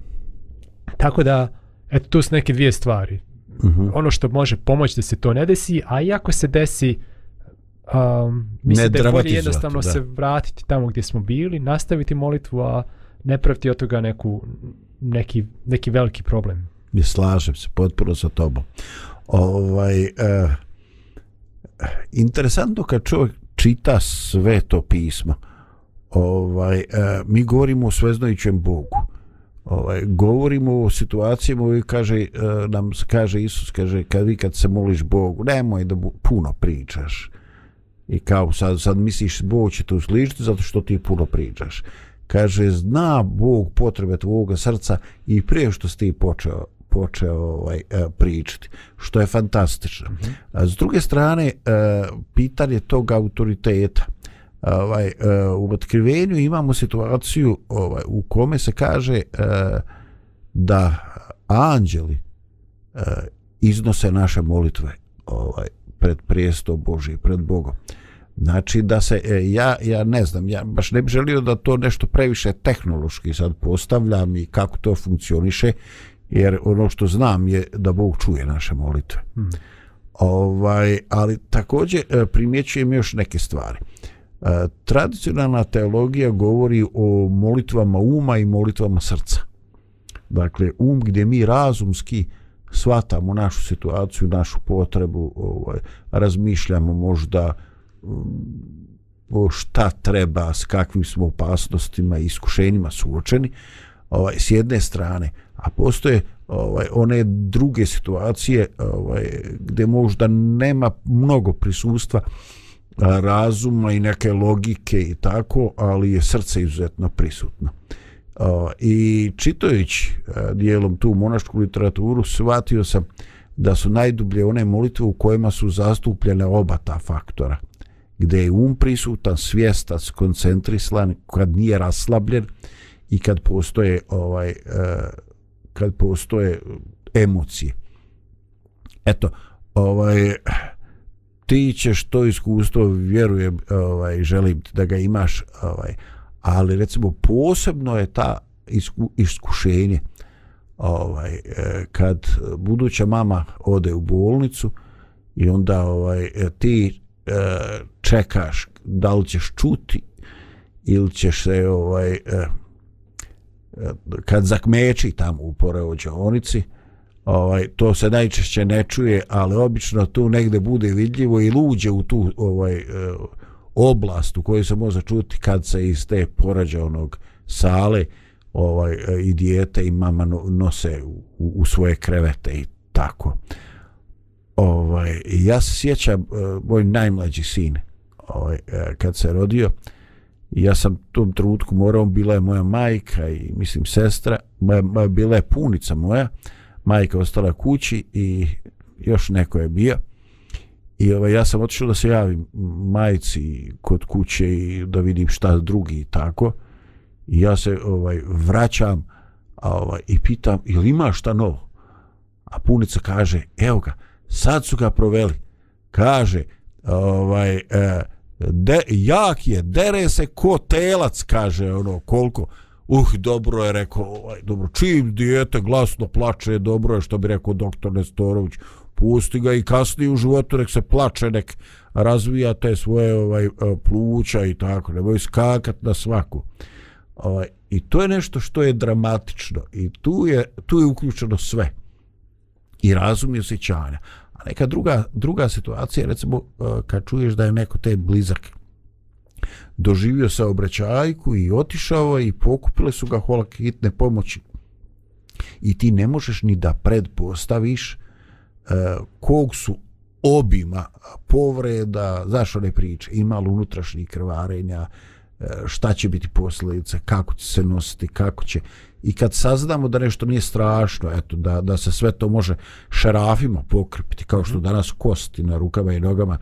tako da, eto, tu su neke dvije stvari. Mhm. Ono što može pomoći da se to ne desi, a i ako se desi, um, mislim Ne da je bolje jednostavno da. se vratiti tamo gdje smo bili, nastaviti molitvu, a ne praviti od toga neku, neki, neki veliki problem. Ne slažem se potpuno sa tobom. Ovaj, e, interesantno kad čovjek čita sve to pismo, ovaj, e, mi govorimo o sveznojićem Bogu. Ovaj, govorimo o situacijama koji kaže, e, nam kaže Isus, kaže, kad vi kad se moliš Bogu, nemoj da bu, puno pričaš. I kao sad, sad misliš Bog će te uslišiti zato što ti puno pričaš. Kaže, zna Bog potrebe tvoga srca i prije što si ti počeo, počeo ovaj, e, pričati, što je fantastično. A s druge strane, e, pitanje tog autoriteta, ovaj, e, u otkrivenju imamo situaciju ovaj, u kome se kaže da anđeli iznose naše molitve ovaj, pred prijesto Božije, pred Bogom. Znači da se, ja, ja ne znam, ja baš ne bih želio da to nešto previše tehnološki sad postavljam i kako to funkcioniše, jer ono što znam je da Bog čuje naše molitve. Hmm. Ovaj, ali također e, primjećujem još neke stvari. E, tradicionalna teologija govori o molitvama uma i molitvama srca. Dakle, um gdje mi razumski shvatamo našu situaciju, našu potrebu, ovaj, razmišljamo možda mm, o šta treba, s kakvim smo opasnostima i iskušenjima suočeni, ovaj, s jedne strane, a postoje ovaj, one druge situacije ovaj, gdje možda nema mnogo prisustva a, razuma i neke logike i tako, ali je srce izuzetno prisutno. I čitajući dijelom tu monašku literaturu, shvatio sam da su najdublje one molitve u kojima su zastupljene oba ta faktora. gdje je um prisutan, svjestan, skoncentrisan, kad nije raslabljen i kad postoje ovaj uh, kad postoje eh, emocije. Eto, ovaj ti ćeš to iskustvo vjerujem ovaj želim da ga imaš ovaj ali recimo posebno je ta isku, iskušenje ovaj eh, kad buduća mama ode u bolnicu i onda ovaj ti eh, čekaš da li ćeš čuti ili ćeš se ovaj kad zakmeči tamo u poreođaonici ovaj to se najčešće ne čuje ali obično tu negde bude vidljivo i luđe u tu ovaj e, oblast u kojoj se može čuti kad se iz te porađaonog sale ovaj e, i dijete i mama nose u, u svoje krevete i tako. Ovaj ja se sjećam e, moj najmlađi sin ovaj kad se rodio i ja sam u tom trenutku morao bila je moja majka i mislim sestra moja, moja bila je punica moja majka ostala kući i još neko je bio. I ovaj, ja sam otišao da se javim majci kod kuće i da vidim šta drugi i tako. I ja se ovaj vraćam a, ovaj, i pitam ili ima šta novo? A punica kaže evo ga sad su ga proveli. Kaže ovaj e, de, jak je dere se ko telac kaže ono koliko uh, dobro je rekao, ovaj, dobro, čim dijete glasno plače, dobro je što bi rekao doktor Nestorović, pusti ga i kasnije u životu nek se plače, nek razvija te svoje ovaj e, pluća i tako, nemoj skakat na svaku. Ovaj, I to je nešto što je dramatično i tu je, tu je uključeno sve. I razum i osjećanja. A neka druga, druga situacija, recimo, e, kad čuješ da je neko te blizak doživio saobraćajku i otišao i pokupile su ga holak hitne pomoći. I ti ne možeš ni da predpostaviš uh, kog su obima povreda, znaš one priče, ima li unutrašnjih krvarenja, e, šta će biti posljedice, kako će se nositi, kako će... I kad saznamo da nešto nije strašno, eto, da, da se sve to može šarafima pokrpiti, kao što danas kosti na rukama i nogama,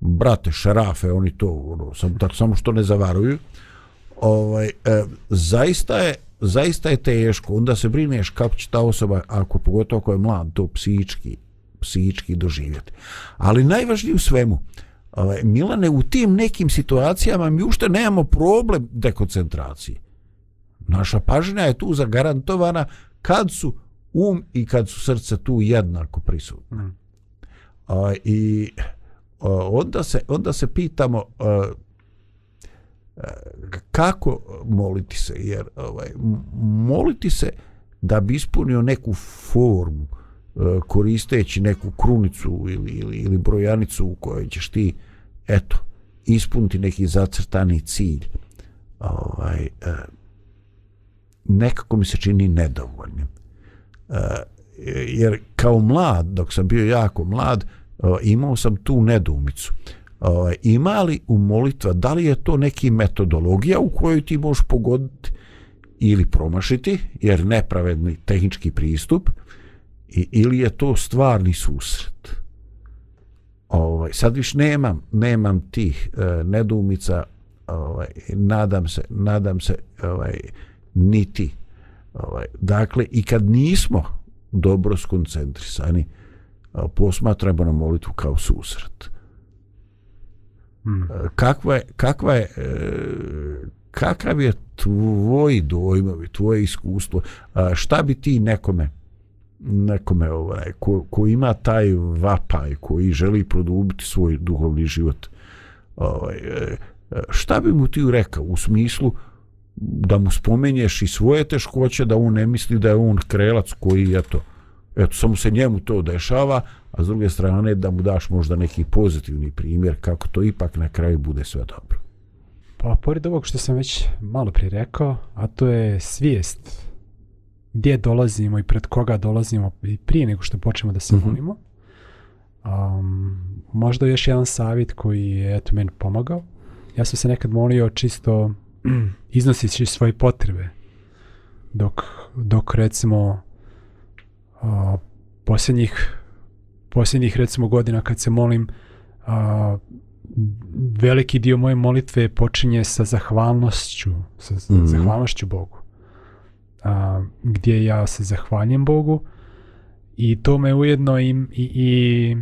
brate, šarafe, oni to, ono, sam, tako, samo što ne zavaruju, ovaj, e, zaista je zaista je teško, onda se brineš kako će ta osoba, ako pogotovo ako je mlad, to psihički, psihički doživjeti. Ali najvažnije u svemu, ovaj, Milane, u tim nekim situacijama mi ušte nemamo problem dekoncentracije. Naša pažnja je tu zagarantovana kad su um i kad su srce tu jednako prisutne. Mm. A, I onda se, onda se pitamo a, kako moliti se jer ovaj moliti se da bi ispunio neku formu koristeći neku krunicu ili, ili, ili brojanicu u kojoj ćeš ti eto ispuniti neki zacrtani cilj ovaj nekako mi se čini nedovoljnim e, jer kao mlad dok sam bio jako mlad e, imao sam tu nedumicu ovaj, e, ima li u molitva, da li je to neki metodologija u kojoj ti možeš pogoditi ili promašiti, jer nepravedni tehnički pristup, i, ili je to stvarni susret. Ovaj, sad viš nemam, nemam tih e, nedumica, ovaj, nadam se, nadam se, ovaj, niti. Ovaj, dakle, i kad nismo dobro skoncentrisani, posmatramo na molitvu kao susret. Hmm. Kakva je, kakva je, e, kakav je tvoj dojmovi, tvoje iskustvo, šta bi ti nekome, nekome ovaj, ko, ko ima taj vapaj, koji želi produbiti svoj duhovni život, ovaj, e, šta bi mu ti rekao u smislu da mu spomenješ i svoje teškoće, da on ne misli da je on krelac koji, eto, eto, samo se njemu to dešava, a s druge strane da mu daš možda neki pozitivni primjer kako to ipak na kraju bude sve dobro. Pa, pored ovog što sam već malo prije rekao, a to je svijest gdje dolazimo i pred koga dolazimo i prije nego što počnemo da se mm -hmm. molimo. Um, možda još jedan savjet koji je eto meni pomagao. Ja sam se nekad molio čisto iznosići svoje potrebe dok, dok recimo a, posljednjih posljednjih recimo godina kad se molim a, veliki dio moje molitve počinje sa zahvalnošću sa mm -hmm. zahvalnošću Bogu a, gdje ja se zahvaljujem Bogu i to me ujedno i, i, i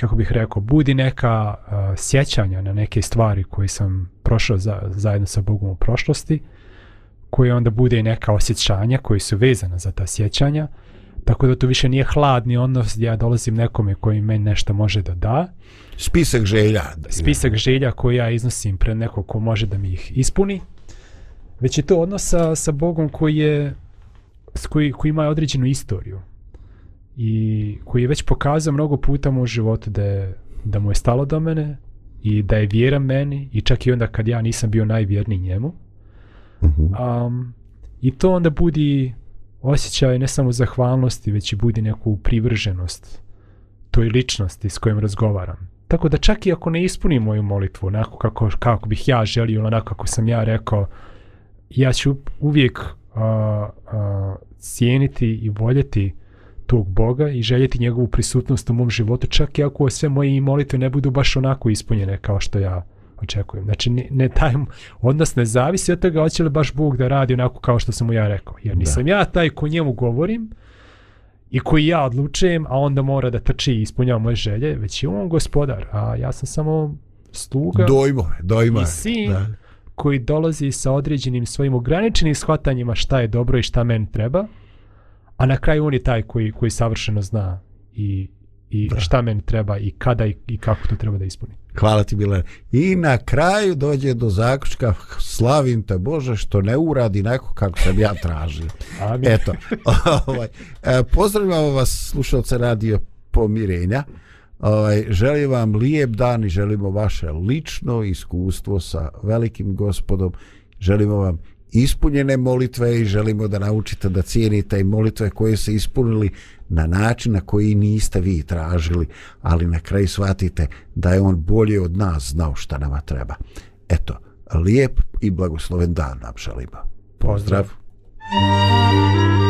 kako bih rekao budi neka a, sjećanja na neke stvari koje sam prošao za, zajedno sa Bogom u prošlosti koje onda bude i neka osjećanja koji su vezana za ta sjećanja Tako da to više nije hladni odnos gdje ja dolazim nekome koji meni nešto može da da. Spisak želja. Spisak želja koji ja iznosim pred nekog ko može da mi ih ispuni. Već je to odnos sa, sa Bogom koji je koji, koji ima određenu istoriju i koji je već pokazao mnogo puta u životu da, je, da mu je stalo do mene i da je vjera meni i čak i onda kad ja nisam bio najvjerniji njemu. Uh -huh. um, I to onda budi osjećaj ne samo zahvalnosti, već i budi neku privrženost toj ličnosti s kojom razgovaram. Tako da čak i ako ne ispunim moju molitvu onako kako, kako bih ja želio, onako kako sam ja rekao, ja ću uvijek a, a, cijeniti i voljeti tog Boga i željeti njegovu prisutnost u mom životu, čak i ako sve moje molitve ne budu baš onako ispunjene kao što ja očekujem. Znači, ne, ne taj odnos ne zavisi od toga hoće li baš Bog da radi onako kao što sam mu ja rekao. Jer nisam da. ja taj ko njemu govorim i koji ja odlučujem, a onda mora da trči i ispunjava moje želje, već je on gospodar, a ja sam samo sluga dojmo, dojmo. i sin da. koji dolazi sa određenim svojim ograničenim shvatanjima šta je dobro i šta meni treba, a na kraju on je taj koji, koji savršeno zna i, i Da. šta meni treba i kada i, i kako to treba da ispuni. Hvala ti Milane. I na kraju dođe do zaključka slavim te Bože što ne uradi neko kako sam ja tražio. Amin. Eto, ovaj, e, pozdravljamo vas slušalce radio pomirenja. Ovaj, želim vam lijep dan i želimo vaše lično iskustvo sa velikim gospodom. Želimo vam ispunjene molitve i želimo da naučite da cijenite i molitve koje se ispunili na način na koji niste vi tražili, ali na kraju shvatite da je on bolje od nas znao šta nama treba. Eto, lijep i blagosloven dan nam želimo. Pozdrav. Pozdrav.